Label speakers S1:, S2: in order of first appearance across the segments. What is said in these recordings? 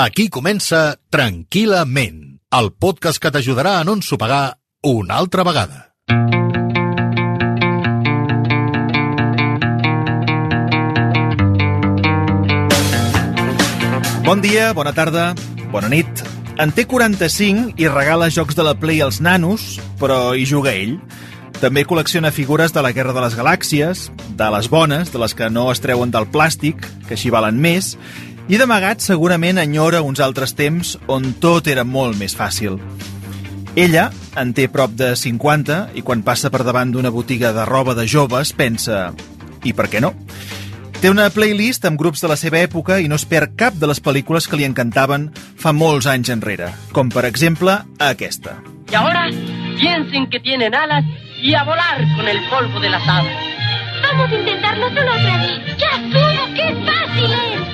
S1: Aquí comença Tranquil·lament, el podcast que t'ajudarà a no ensopegar una altra vegada.
S2: Bon dia, bona tarda, bona nit. En té 45 i regala jocs de la Play als nanos, però hi juga ell. També col·lecciona figures de la Guerra de les Galàxies, de les bones, de les que no es treuen del plàstic, que així valen més, i d'amagat segurament enyora uns altres temps on tot era molt més fàcil. Ella en té prop de 50 i quan passa per davant d'una botiga de roba de joves pensa i per què no? Té una playlist amb grups de la seva època i no es perd cap de les pel·lícules que li encantaven fa molts anys enrere, com per exemple aquesta.
S3: Y ahora piensen que tienen alas y a volar con el polvo de las hadas.
S4: Vamos a intentarlo solo otra vez. ¡Ya subo! ¡Qué fácil es!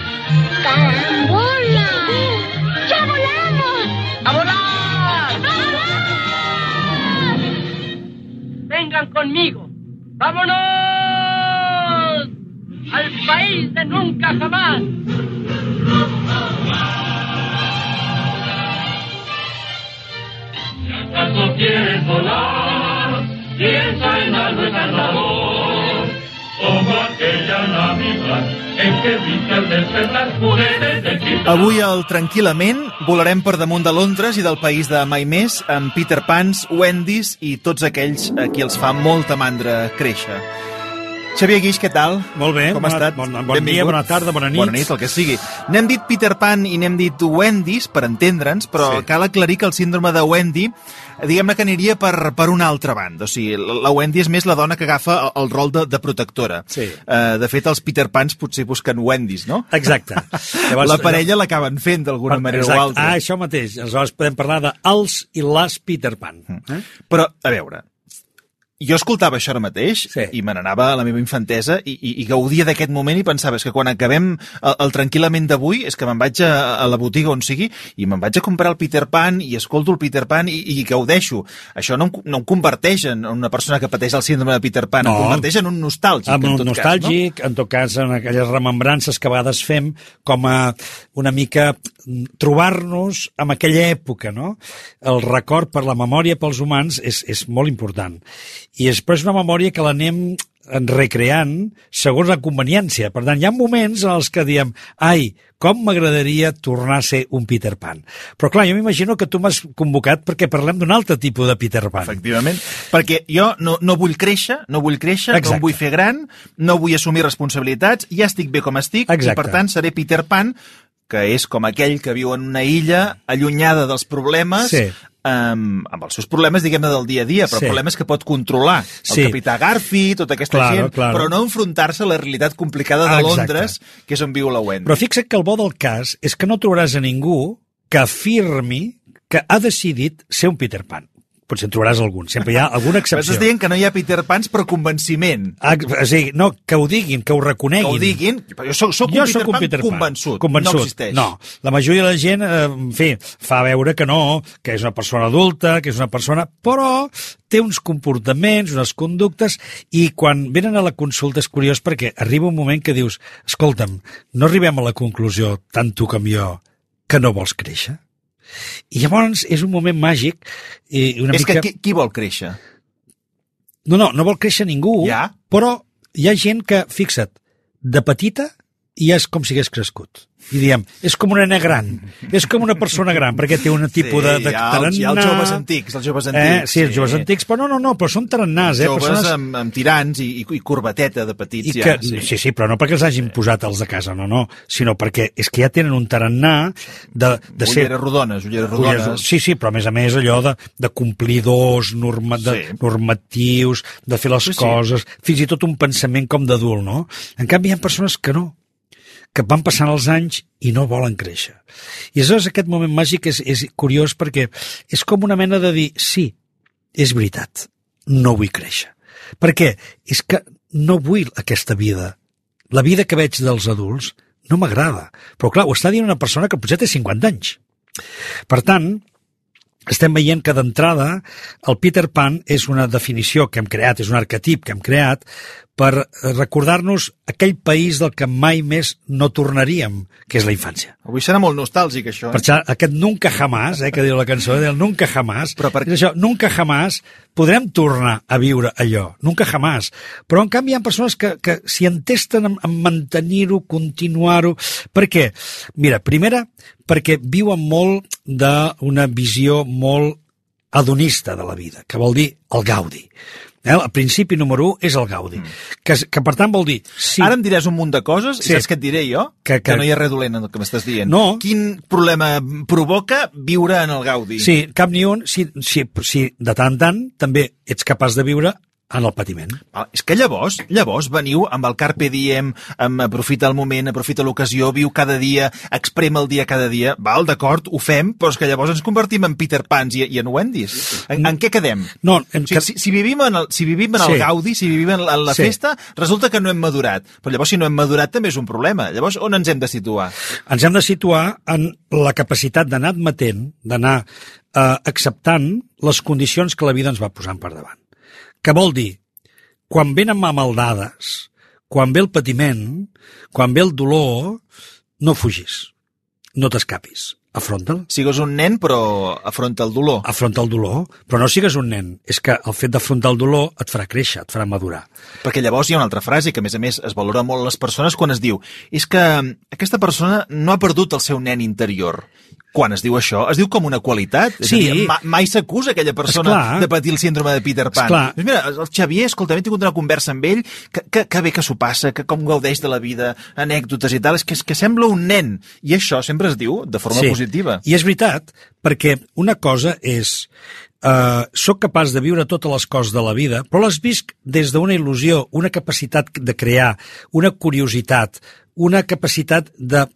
S4: ¡Carambola! ¡Ya volamos!
S3: ¡A volar!
S4: ¡A volar!
S3: Vengan conmigo. ¡Vámonos! Al país de nunca jamás.
S5: ¿Acaso quieres volar? Piensa en algo encantador, como aquella Navidad
S2: Avui al Tranquil·lament volarem per damunt de Londres i del país de mai més amb Peter Pans, Wendy's i tots aquells a qui els fa molta mandra créixer. Xavier Guix, què tal?
S6: Molt bé,
S2: Com
S6: bona-
S2: ha estat?
S6: bon- bon dia,
S2: Benvingut.
S6: bona tarda, bona nit.
S2: Bona nit, el que sigui. N'hem dit Peter Pan i n'hem dit Wendy's per entendre'ns, però
S6: Sí.
S2: cal aclarir que el síndrome de Wendy diguem-ne que aniria per, per una altra banda. O sigui, la Wendy és més la dona que agafa el, el rol de, de protectora.
S6: Sí.
S2: Uh, de fet, els Peter Pans potser busquen Wendy's, no?
S6: Exacte.
S2: la parella l'acaben fent d'alguna manera
S6: Exacte.
S2: o altra.
S6: Ah, això mateix. Aleshores podem parlar de els i les Peter Pan. Eh?
S2: Però, a veure, jo escoltava això ara mateix
S6: Sí.
S2: i me n'anava a la meva infantesa i, i, i gaudia d'aquest moment i pensava és que quan acabem el, el tranquil·lament d'avui és que me'n vaig a, a la botiga on sigui i me'n vaig a comprar el Peter Pan i escolto el Peter Pan i, i gaudeixo. Això no no em converteix en una persona que pateix el síndrome de Peter Pan,
S6: No.
S2: em converteix en un nostàlgic.
S6: Amb
S2: en
S6: un nostàlgic, en tot cas, en aquelles remembrances que a vegades fem com a una mica mm, trobar-nos amb aquella època, no? El record per la memòria pels humans és, és molt important. I és, però és una memòria que l'anem recreant segons la conveniència. Per tant, hi ha moments en els que diem ai, com m'agradaria tornar a ser un Peter Pan. Però clar, jo m'imagino que tu m'has convocat perquè parlem d'un altre tipus de Peter Pan.
S2: Efectivament, perquè jo no, no vull créixer, no vull créixer,
S6: Exacte.
S2: no em vull fer gran, no vull assumir responsabilitats, ja estic bé com estic,
S6: Exacte.
S2: i per tant seré Peter Pan, que és com aquell que viu en una illa allunyada dels problemes,
S6: Sí.
S2: amb, amb els seus problemes, diguem-ne, del dia a dia, però
S6: Sí.
S2: problemes que pot controlar. El
S6: Sí.
S2: capità Garfi, tota aquesta
S6: Claro,
S2: gent,
S6: claro.
S2: però no enfrontar-se a la realitat complicada de
S6: Exacte.
S2: Londres, que és on viu la Wendy.
S6: Però fixa't que el bo del cas és que no trobaràs a ningú que afirmi que ha decidit ser un Peter Pan. Potser en trobaràs algun, sempre hi ha alguna excepció.
S2: estàs dient que no hi ha Peter Pans per convenciment.
S6: Ah, o sigui, no, que ho diguin, que ho reconeguin.
S2: Que ho diguin, però jo soc, soc
S6: jo
S2: un, Peter
S6: un
S2: Pan
S6: Peter Pan
S2: convençut.
S6: convençut.
S2: No existeix.
S6: No, la majoria de la gent, eh, en fi, fa veure que no, que és una persona adulta, que és una persona... Però té uns comportaments, unes conductes, i quan venen a la consulta és curiós perquè arriba un moment que dius escolta'm, no arribem a la conclusió, tant tu com jo, que no vols créixer? I llavors és un moment màgic i una
S2: és
S6: mica...
S2: que qui, qui vol créixer?
S6: No, no, no vol créixer ningú,
S2: Ja.
S6: però hi ha gent que, fixa't, de petita ja és com si hagués crescut. I diem, és com una nena gran, és com una persona gran, perquè té un tipus de, de
S2: hi ha, els, hi ha els
S6: tarannà.
S2: joves antics, els joves
S6: Eh,
S2: antics.
S6: sí, els joves antics, però no, no, no, però són tarannàs, eh?
S2: Joves
S6: persones...
S2: amb, amb tirants i, i, i corbateta de petits,
S6: I
S2: ja.
S6: que, sí. sí, sí, però no perquè els hagin posat els de casa, no, no, sinó perquè és que ja tenen un tarannà de, de ser...
S2: Ulleres rodones, ulleres rodones.
S6: Ulleres- Sí, sí, però a més a més allò de, de complidors, norma, de,
S2: Sí.
S6: normatius, de fer les
S2: Sí, sí.
S6: coses, fins i tot un pensament com d'adult, no? En canvi, hi ha persones que no, que van passant els anys i no volen créixer. I aleshores aquest moment màgic és, és curiós perquè és com una mena de dir, sí, és veritat, no vull créixer. Per què? És que no vull aquesta vida. La vida que veig dels adults no m'agrada. Però clar, ho està dient una persona que potser té 50 anys. Per tant, estem veient que d'entrada el Peter Pan és una definició que hem creat, és un arquetip que hem creat per eh, recordar-nos aquell país del que mai més no tornaríem, que és la infància.
S2: Avui serà molt nostàlgic, això.
S6: Per això, aquest nunca jamás, eh, que diu la cançó, del nunca jamás,
S2: Però per-
S6: és això, nunca jamás podrem tornar a viure allò, nunca jamás. Però, en canvi, hi ha persones que, que s'hi entesten en, en mantenir-ho, continuar-ho. Per què? Mira, primera, perquè viuen molt d'una visió molt hedonista de la vida, que vol dir el gaudi. Eh? El principi número 1 és el gaudi, que, que per tant vol dir... Si,
S2: Ara em diràs un munt de coses,
S6: Sí.
S2: i saps què et diré jo?
S6: Que- que-
S2: no hi ha res dolent en el que m'estàs dient.
S6: No.
S2: Quin problema provoca viure en el Gaudi?
S6: Sí, cap ni un, si, si, si de tant en tant també ets capaç de viure en el patiment.
S2: Ah, És que llavors, llavors veniu amb el carpe diem, amb aprofita el moment, aprofita l'ocasió, viu cada dia, exprema el dia cada dia, val, d'acord, ho fem, però és que llavors ens convertim en Peter Pans i, i en Wendys. En, en què quedem?
S6: No, en
S2: O sigui, si, si vivim en el, si vivim en el
S6: Sí.
S2: gaudi, si vivim en la, en la
S6: Sí.
S2: festa, resulta que no hem madurat. Però llavors, si no hem madurat, també és un problema. Llavors, on ens hem de situar?
S6: ens hem de situar en la capacitat d'anar admetent, d'anar eh, acceptant les condicions que la vida ens va posant per davant. Que vol dir, quan venen maldades, quan ve el patiment, quan ve el dolor, no fugis, no t'escapis, afronta'l.
S2: Sigues un nen, però afronta el dolor.
S6: Afronta el dolor, però no sigues un nen. És que el fet d'afrontar el dolor et farà créixer, et farà madurar.
S2: Perquè llavors hi ha una altra frase que, a més a més, es valora molt les persones quan es diu és que aquesta persona no ha perdut el seu nen interior. Quan es diu això, es diu com una qualitat. És
S6: Sí.
S2: a dir, ma mai s'acusa aquella persona
S6: Esclar.
S2: de patir el síndrome de Peter Pan.
S6: Esclar.
S2: Doncs mira, el Xavier, escolta, he tingut una conversa amb ell, que, que, que bé que s'ho passa, que com gaudeix de la vida, anècdotes i tal, és que, és que sembla un nen. I això sempre es diu de forma positiva.
S6: I és veritat, perquè una cosa és... Uh, soc capaç de viure totes les coses de la vida, però les visc des d'una il·lusió, una capacitat de crear, una curiositat, una capacitat de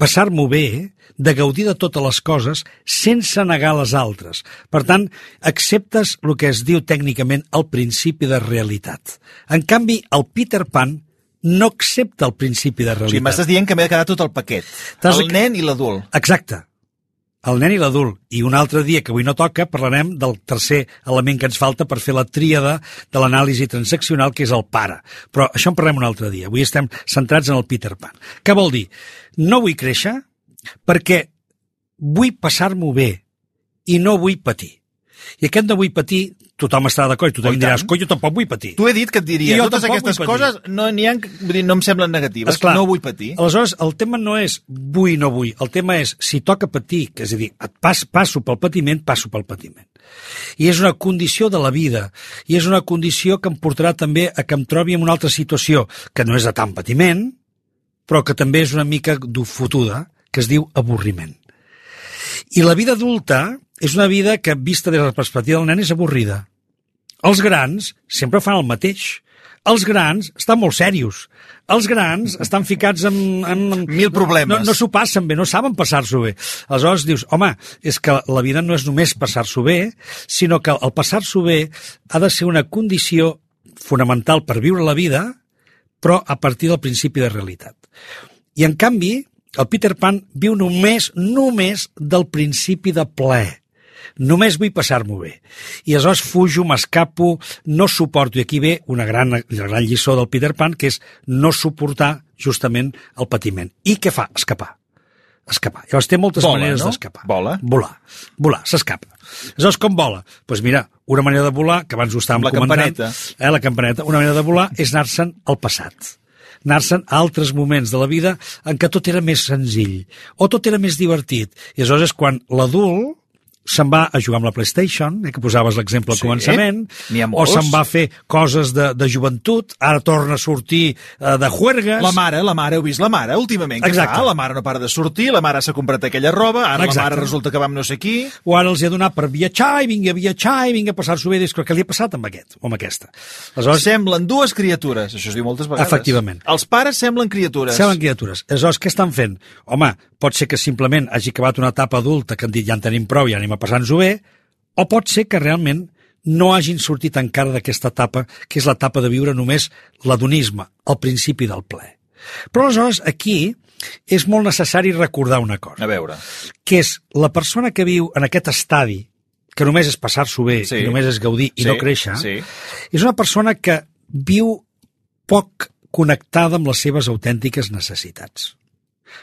S6: passar-m'ho bé, de gaudir de totes les coses sense negar les altres. Per tant, acceptes el que es diu tècnicament el principi de realitat. En canvi, el Peter Pan no accepta el principi de
S2: O sigui,
S6: realitat.
S2: m'estàs dient que m'he de quedar tot el paquet. El
S6: de-
S2: nen i l'adult.
S6: Exacte. El nen i l'adult. I un altre dia, que avui no toca, parlarem del tercer element que ens falta per fer la tríada de l'anàlisi transaccional, que és el pare. Però això en parlem un altre dia. Avui estem centrats en el Peter Pan. Què vol dir? No vull créixer perquè vull passar-m'ho bé i no vull patir. I aquest no vull patir, tothom estarà d'acord, i tothom
S2: Oh,
S6: diràs, coi, jo tampoc vull patir.
S2: Tu he dit que et diria,
S6: jo
S2: totes aquestes coses no, n'hi ha, vull dir, no em semblen negatives,
S6: Esclar.
S2: no vull patir.
S6: Aleshores, el tema no és vull no vull, el tema és si toca patir, que és a dir, et pas, passo pel patiment, passo pel patiment. I és una condició de la vida, i és una condició que em portarà també a que em trobi en una altra situació, que no és de tant patiment, però que també és una mica fotuda, que es diu avorriment. I la vida adulta és una vida que, vista des de la perspectiva del nen, és avorrida. Els grans sempre fan el mateix. Els grans estan molt serios. Els grans estan ficats en... en
S2: Mil problemes.
S6: No, no s'ho passen bé, no saben passar-s'ho bé. Aleshores dius, home, és que la vida no és només passar-s'ho bé, sinó que el passar-s'ho bé ha de ser una condició fonamental per viure la vida, però a partir del principi de realitat. I en canvi, el Peter Pan viu només, només del principi de plaer. Només vull passar-m'ho bé. I aleshores fujo, m'escapo, no suporto. I aquí ve una gran, la gran lliçó del Peter Pan, que és no suportar justament el patiment. I què fa? Escapar. Escapar. Llavors té moltes
S2: Vola,
S6: maneres
S2: no?
S6: d'escapar.
S2: Vola.
S6: Volar. Volar, s'escapa. Aleshores, com vola? Doncs pues mira, una manera de volar, que abans ho estàvem
S2: la
S6: comentant...
S2: campaneta.
S6: Eh, la campaneta. Una manera de volar és anar-se'n al passat anar-se'n a altres moments de la vida en què tot era més senzill o tot era més divertit. I aleshores és quan l'adult se'n va a jugar amb la PlayStation, eh, que posaves l'exemple al
S2: Sí,
S6: començament, o se'n va a fer coses de, de joventut, ara torna a sortir eh, de juergues...
S2: La mare, la mare, heu vist la mare últimament? Què
S6: Exacte.
S2: fa? La mare no para de sortir, la mare s'ha comprat aquella roba, ara
S6: Exacte.
S2: la mare resulta que va amb no sé qui...
S6: o ara els hi ha donat per viatjar i vinga a viatjar i vinga a passar-s'ho bé. Dius, però què li ha passat amb aquest o amb aquesta? Aleshores,
S2: Semblen dues criatures, això es diu moltes vegades.
S6: Efectivament.
S2: Els pares semblen criatures.
S6: Semblen criatures. Aleshores, què estan fent? Home, pot ser que simplement hagi acabat una etapa adulta que han dit ja en tenim prou i anem a passar-nos-ho bé, o pot ser que realment no hagin sortit encara d'aquesta etapa, que és l'etapa de viure només l'adonisme, el principi del ple. Però aleshores aquí és molt necessari recordar una cosa,
S2: A veure,
S6: que és la persona que viu en aquest estadi, que només és passar-s'ho bé,
S2: Sí.
S6: i només és gaudir i
S2: Sí,
S6: no créixer,
S2: sí.
S6: és una persona que viu poc connectada amb les seves autèntiques necessitats.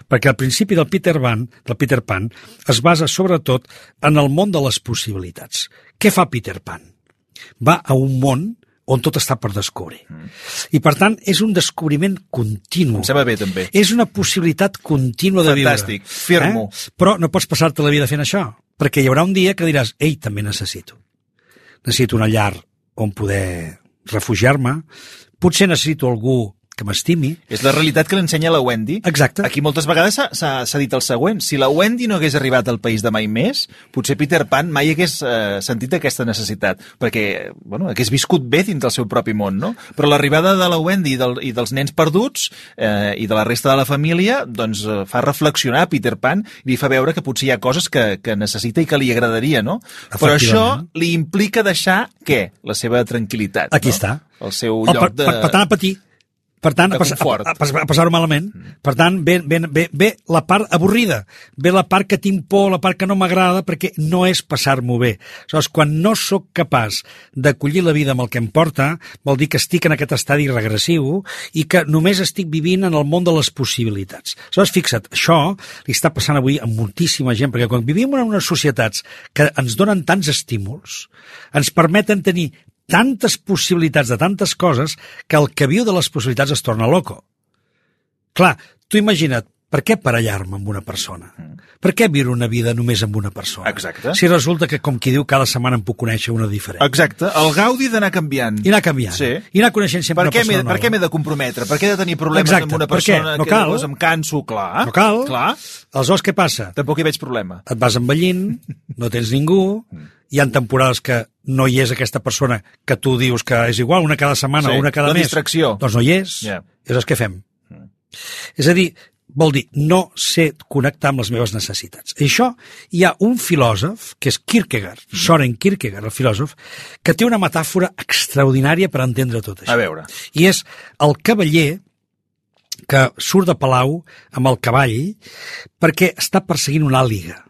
S6: Perquè el principi del Peter Pan, del Peter Pan es basa sobretot en el món de les possibilitats. Què fa Peter Pan? Va a un món on tot està per descobrir. Mm. I, per tant, és un descobriment continu.
S2: Em sembla bé, també.
S6: És una possibilitat contínua de viure.
S2: Fantàstic, firmo.
S6: Eh? Però no pots passar-te la vida fent això, perquè hi haurà un dia que diràs, ei, també necessito. Necessito una llar on poder refugiar-me, potser necessito algú que m'estimi.
S2: És la realitat que l'ensenya la Wendy.
S6: Exacte.
S2: Aquí moltes vegades s'ha- dit el següent. Si la Wendy no hagués arribat al país de mai més, potser Peter Pan mai hagués eh, sentit aquesta necessitat, perquè bueno, hagués viscut bé dins del seu propi món, no? Però l'arribada de la Wendy i, del, i dels nens perduts eh, i de la resta de la família doncs, eh, fa reflexionar Peter Pan i li fa veure que potser hi ha coses que, que necessita i que li agradaria, no? Però això li implica deixar, què? La seva tranquil·litat.
S6: Aquí
S2: no?
S6: està.
S2: El seu
S6: El,
S2: lloc
S6: per,
S2: de...
S6: per, per tant, a patir. Per tant,
S2: de
S6: a, pas, a, a, a, passar-ho malament. Per tant, ve, ve, ve, ve la part avorrida, ve la part que tinc por, la part que no m'agrada, perquè no és passar-m'ho bé. Aleshores, quan no sóc capaç d'acollir la vida amb el que em porta, vol dir que estic en aquest estadi regressiu i que només estic vivint en el món de les possibilitats. Aleshores, fixa't, això li està passant avui a moltíssima gent, perquè quan vivim en unes societats que ens donen tants estímuls, ens permeten tenir tantes possibilitats de tantes coses que el que viu de les possibilitats es torna loco. Clar, tu imagina't, per què parellar-me amb una persona? Per què viure una vida només amb una persona?
S2: Exacte.
S6: Si resulta que, com qui diu, cada setmana em puc conèixer una diferent.
S2: Exacte, el gaudi d'anar canviant.
S6: I anar canviant.
S2: Sí.
S6: I anar coneixent sempre
S2: Per
S6: una
S2: què, m'he,
S6: persona
S2: per què m'he
S6: nova.
S2: de comprometre? Per què he de tenir problemes
S6: Exacte,
S2: amb una persona
S6: No
S2: que
S6: cal.
S2: llavors em canso? Clar.
S6: No cal.
S2: Clar.
S6: Aleshores, què passa?
S2: Tampoc hi veig problema.
S6: et vas envellint, no tens ningú, hi han temporades que no hi és aquesta persona que tu dius que és igual, una cada setmana
S2: Sí,
S6: o una cada
S2: la
S6: mes.
S2: distracció.
S6: Doncs no hi és. I aleshores què fem? És a dir, vol dir, no sé connectar amb les meves necessitats. I això hi ha un filòsof, que és Kierkegaard, Soren Kierkegaard, el filòsof, que té una metàfora extraordinària per entendre tot això.
S2: A veure.
S6: I és el cavaller que surt de Palau amb el cavall perquè està perseguint una àliga.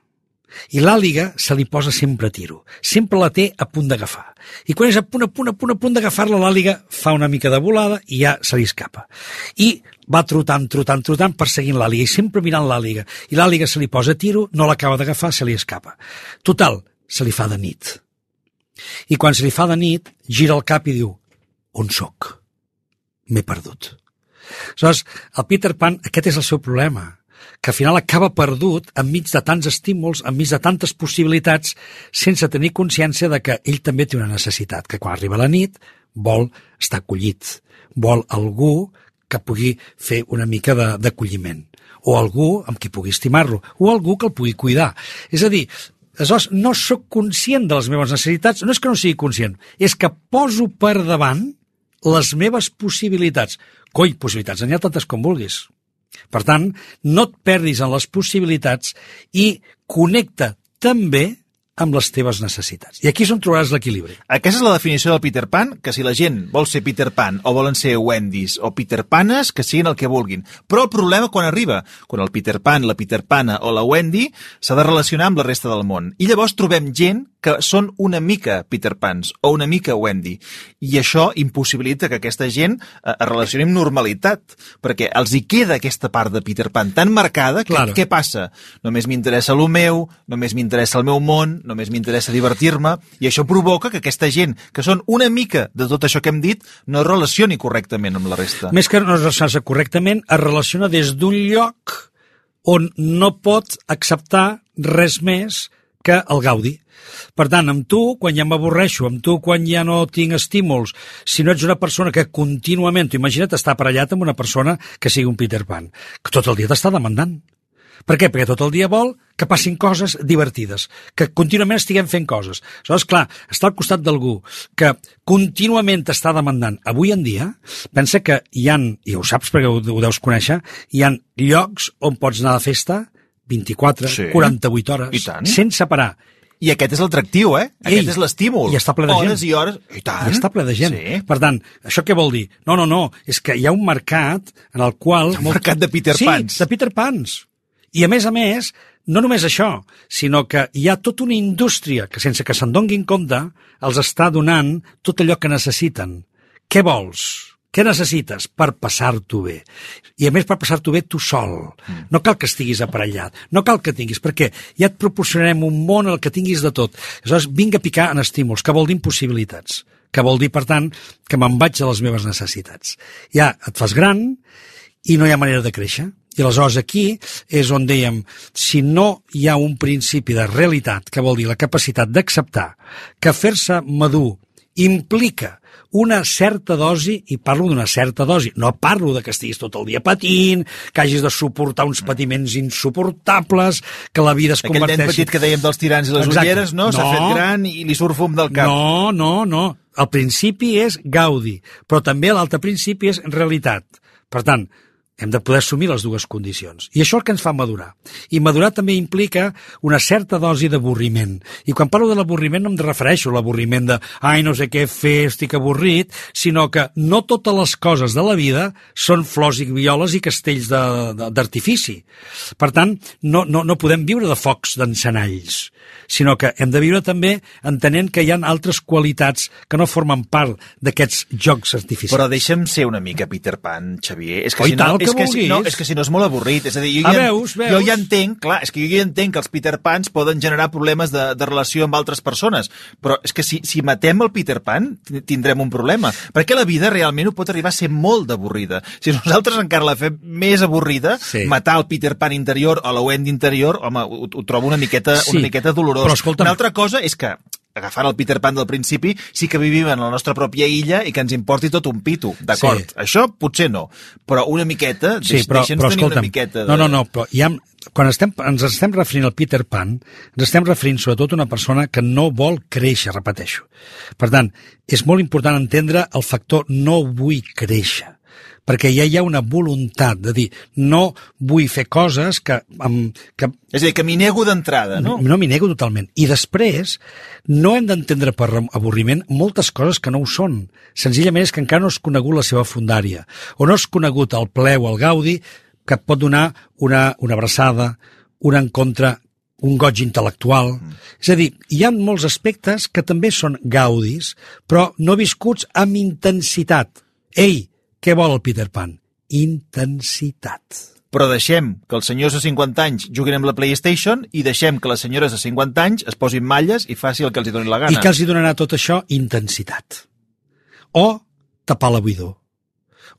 S6: I l'àliga se li posa sempre a tiro. Sempre la té a punt d'agafar. I quan és a punt, a punt, a punt, a punt d'agafar-la, l'àliga fa una mica de volada i ja se li escapa. I va trotant, trotant, trotant, perseguint l'àliga i sempre mirant l'àliga. I l'àliga se li posa a tiro, no l'acaba d'agafar, se li escapa. Total, se li fa de nit. I quan se li fa de nit, gira el cap i diu, on sóc? M'he perdut. Aleshores, el Peter Pan, aquest és el seu problema, que al final acaba perdut enmig de tants estímuls, enmig de tantes possibilitats, sense tenir consciència de que ell també té una necessitat, que quan arriba la nit vol estar acollit, vol algú que pugui fer una mica d'acolliment, o algú amb qui pugui estimar-lo, o algú que el pugui cuidar. És a dir, aleshores no sóc conscient de les meves necessitats, no és que no sigui conscient, és que poso per davant les meves possibilitats. Coi, possibilitats, n'hi ha tantes com vulguis. Per tant, no et perdis en les possibilitats i connecta també amb les teves necessitats. I aquí és on trobaràs l'equilibri.
S2: Aquesta és la definició del Peter Pan, que si la gent vol ser Peter Pan o volen ser Wendy's o Peter Panes, que siguin el que vulguin. Però el problema quan arriba, quan el Peter Pan, la Peter Pana o la Wendy s'ha de relacionar amb la resta del món. I llavors trobem gent que són una mica Peter Pans o una mica Wendy. I això impossibilita que aquesta gent eh, es relacioni amb normalitat, perquè els hi queda aquesta part de Peter Pan tan marcada que
S6: Claro.
S2: què passa? Només m'interessa el meu, només m'interessa el meu món, només m'interessa divertir-me, i això provoca que aquesta gent, que són una mica de tot això que hem dit, no es relacioni correctament amb la resta.
S6: Més que no es relaciona correctament, es relaciona des d'un lloc on no pot acceptar res més que el gaudi. Per tant, amb tu, quan ja m'avorreixo, amb tu, quan ja no tinc estímuls, si no ets una persona que contínuament, imagina't estar aparellat amb una persona que sigui un Peter Pan, que tot el dia t'està demandant. Per què? Perquè tot el dia vol que passin coses divertides, que contínuament estiguem fent coses. Aleshores, clar, està al costat d'algú que contínuament t'està demandant. Avui en dia, pensa que hi han, i ho saps perquè ho, ho deus conèixer, hi han llocs on pots anar de festa 24,
S2: Sí.
S6: 48 hores, sense parar.
S2: I aquest és l'atractiu, eh? Aquest
S6: Ei,
S2: és l'estímul.
S6: i està ple de
S2: hores
S6: gent.
S2: i hores. I tant.
S6: I està ple de gent.
S2: Sí.
S6: Per tant, això què vol dir? No, no, no, és que hi ha un mercat en el qual...
S2: Un mercat de Peter
S6: sí,
S2: Pans.
S6: de Peter Pans. I a més a més, no només això, sinó que hi ha tota una indústria que sense que se'n donguin compte els està donant tot allò que necessiten. Què vols? Què necessites? Per passar-t'ho bé. I a més per passar-t'ho bé tu sol. No cal que estiguis aparellat, no cal que tinguis, perquè ja et proporcionarem un món el que tinguis de tot. Aleshores, vinc a picar en estímuls, que vol dir impossibilitats que vol dir, per tant, que me'n vaig a les meves necessitats. Ja et fas gran i no hi ha manera de créixer. I aleshores aquí és on dèiem, si no hi ha un principi de realitat, que vol dir la capacitat d'acceptar que fer-se madur implica una certa dosi, i parlo d'una certa dosi, no parlo de que estiguis tot el dia patint, que hagis de suportar uns patiments insuportables, que la vida es
S2: Aquell nen
S6: converteixi...
S2: petit que dèiem dels tirants i les
S6: Exacte.
S2: ulleres, no? S'ha
S6: No.
S2: fet gran i li surt fum del cap.
S6: No, no, no. El principi és gaudi, però també l'altre principi és realitat. Per tant, hem de poder assumir les dues condicions. I això és el que ens fa madurar. I madurar també implica una certa dosi d'avorriment. I quan parlo de l'avorriment no em refereixo a l'avorriment de ai, no sé què fer, estic avorrit, sinó que no totes les coses de la vida són flors i violes i castells d'artifici. Per tant, no, no, no podem viure de focs d'encenalls sinó que hem de viure també entenent que hi ha altres qualitats que no formen part d'aquests jocs artificials.
S2: Però deixa'm ser una mica Peter Pan, Xavier. És que,
S6: Oh,
S2: si no,
S6: que
S2: és, que si,
S6: vulguis.
S2: no, és que si no és molt avorrit. És a dir, jo,
S6: Ah,
S2: ja,
S6: veus, veus?
S2: jo ja entenc, clar, és que jo ja entenc que els Peter Pans poden generar problemes de, de relació amb altres persones, però és que si, si matem el Peter Pan ti- tindrem un problema, perquè la vida realment ho pot arribar a ser molt d'avorrida. Si nosaltres encara la fem més avorrida,
S6: Sí.
S2: matar el Peter Pan interior o la Wendy interior, home, ho, ho trobo una miqueta,
S6: Sí,
S2: una miqueta dolorós.
S6: però escolta'm-
S2: Una altra cosa és que agafant el Peter Pan del principi, sí que vivim en la nostra pròpia illa i que ens importi tot un pito, d'acord?
S6: Sí.
S2: Això potser no, però una miqueta,
S6: Sí,
S2: deix,
S6: però,
S2: deixa'ns
S6: però
S2: tenir una
S6: escolta'm,
S2: miqueta de...
S6: no, no, no, però hi ha, quan estem, ens estem referint al Peter Pan, ens estem referint sobretot a una persona que no vol créixer, repeteixo. Per tant, és molt important entendre el factor no vull créixer perquè ja hi ha una voluntat de dir no vull fer coses que, amb, que
S2: És a dir, que m'hi nego d'entrada, no?
S6: no m'hi nego totalment. I després, no hem d'entendre per avorriment moltes coses que no ho són. Senzillament és que encara no has conegut la seva fundària, o no has conegut el ple o el gaudi que et pot donar una, una abraçada, un encontre, un goig intel·lectual. Mm. És a dir, hi ha molts aspectes que també són gaudis, però no viscuts amb intensitat. Ei, què vol el Peter Pan? Intensitat.
S2: Però deixem que els senyors de 50 anys juguin amb la PlayStation i deixem que les senyores de 50 anys es posin malles i faci el que els hi doni la gana.
S6: I que els hi donarà tot això? Intensitat. O tapar la buidor.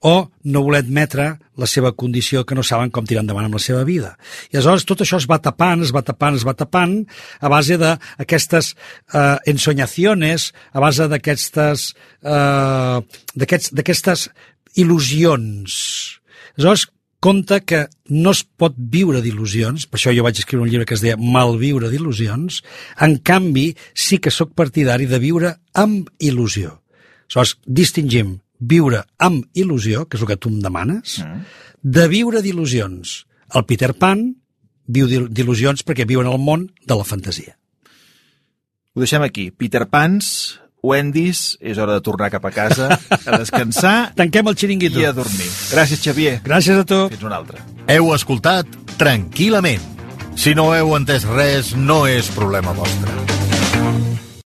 S6: O no voler admetre la seva condició que no saben com tirar endavant amb la seva vida. I aleshores tot això es va tapant, es va tapant, es va tapant a base d'aquestes eh, ensoñaciones, a base d'aquestes eh, d'aquestes il·lusions. Aleshores, compte que no es pot viure d'il·lusions, per això jo vaig escriure un llibre que es deia Malviure d'il·lusions, en canvi sí que sóc partidari de viure amb il·lusió. Aleshores, distingim viure amb il·lusió, que és el que tu em demanes, de viure d'il·lusions. El Peter Pan viu d'il- d'il·lusions perquè viu en el món de la fantasia.
S2: Ho deixem aquí. Peter Pans, Wendy's, és hora de tornar cap a casa, a descansar
S6: Tanquem el xiringuito.
S2: i a dormir. Gràcies, Xavier.
S6: Gràcies a tu.
S2: Fins una altra.
S1: Heu escoltat Tranquil·lament. Si no heu entès res, no és problema vostre.